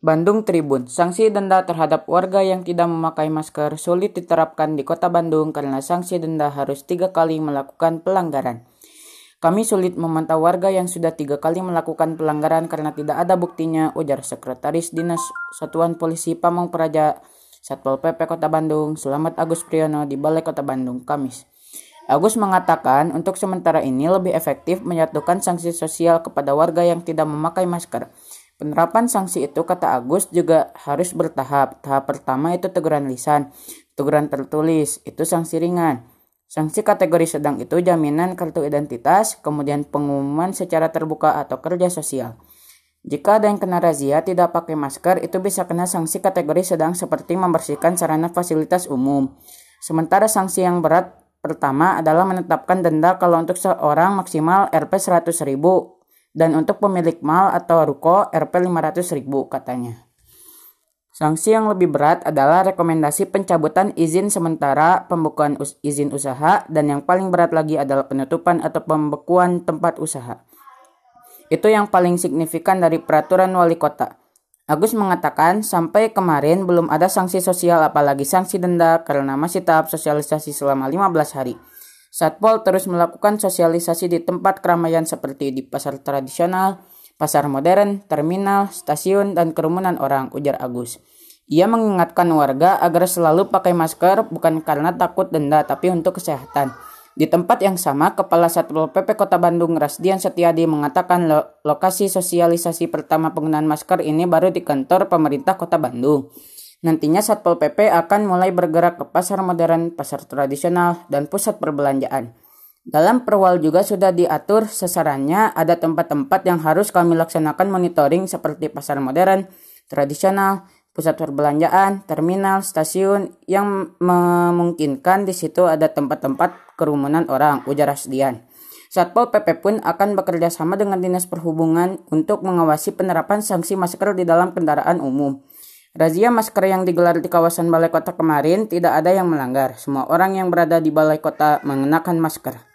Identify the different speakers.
Speaker 1: Bandung Tribun, sanksi denda terhadap warga yang tidak memakai masker sulit diterapkan di kota Bandung karena sanksi denda harus tiga kali melakukan pelanggaran. Kami sulit memantau warga yang sudah tiga kali melakukan pelanggaran karena tidak ada buktinya, ujar Sekretaris Dinas Satuan Polisi Pamong Praja Satpol PP Kota Bandung, Selamat Agus Priyono di Balai Kota Bandung, Kamis. Agus mengatakan untuk sementara ini lebih efektif menyatukan sanksi sosial kepada warga yang tidak memakai masker Penerapan sanksi itu, kata Agus, juga harus bertahap. Tahap pertama itu teguran lisan, teguran tertulis, itu sanksi ringan. Sanksi kategori sedang itu jaminan kartu identitas, kemudian pengumuman secara terbuka atau kerja sosial. Jika ada yang kena razia tidak pakai masker, itu bisa kena sanksi kategori sedang seperti membersihkan sarana fasilitas umum. Sementara sanksi yang berat pertama adalah menetapkan denda kalau untuk seorang maksimal Rp 100.000 dan untuk pemilik mal atau ruko Rp 500 ribu katanya. Sanksi yang lebih berat adalah rekomendasi pencabutan izin sementara, pembukuan us izin usaha, dan yang paling berat lagi adalah penutupan atau pembekuan tempat usaha. Itu yang paling signifikan dari peraturan wali kota. Agus mengatakan sampai kemarin belum ada sanksi sosial apalagi sanksi denda karena masih tahap sosialisasi selama 15 hari. Satpol terus melakukan sosialisasi di tempat keramaian seperti di pasar tradisional, pasar modern, terminal, stasiun, dan kerumunan orang, ujar Agus. Ia mengingatkan warga agar selalu pakai masker bukan karena takut denda tapi untuk kesehatan. Di tempat yang sama, Kepala Satpol PP Kota Bandung Rasdian Setiadi mengatakan lo lokasi sosialisasi pertama penggunaan masker ini baru di kantor pemerintah Kota Bandung. Nantinya Satpol PP akan mulai bergerak ke pasar modern, pasar tradisional, dan pusat perbelanjaan. Dalam perwal juga sudah diatur sasarannya ada tempat-tempat yang harus kami laksanakan monitoring seperti pasar modern, tradisional, pusat perbelanjaan, terminal, stasiun yang memungkinkan di situ ada tempat-tempat kerumunan orang, ujar Rasdian. Satpol PP pun akan bekerja sama dengan Dinas Perhubungan untuk mengawasi penerapan sanksi masker di dalam kendaraan umum. Razia masker yang digelar di kawasan Balai Kota kemarin tidak ada yang melanggar. Semua orang yang berada di Balai Kota mengenakan masker.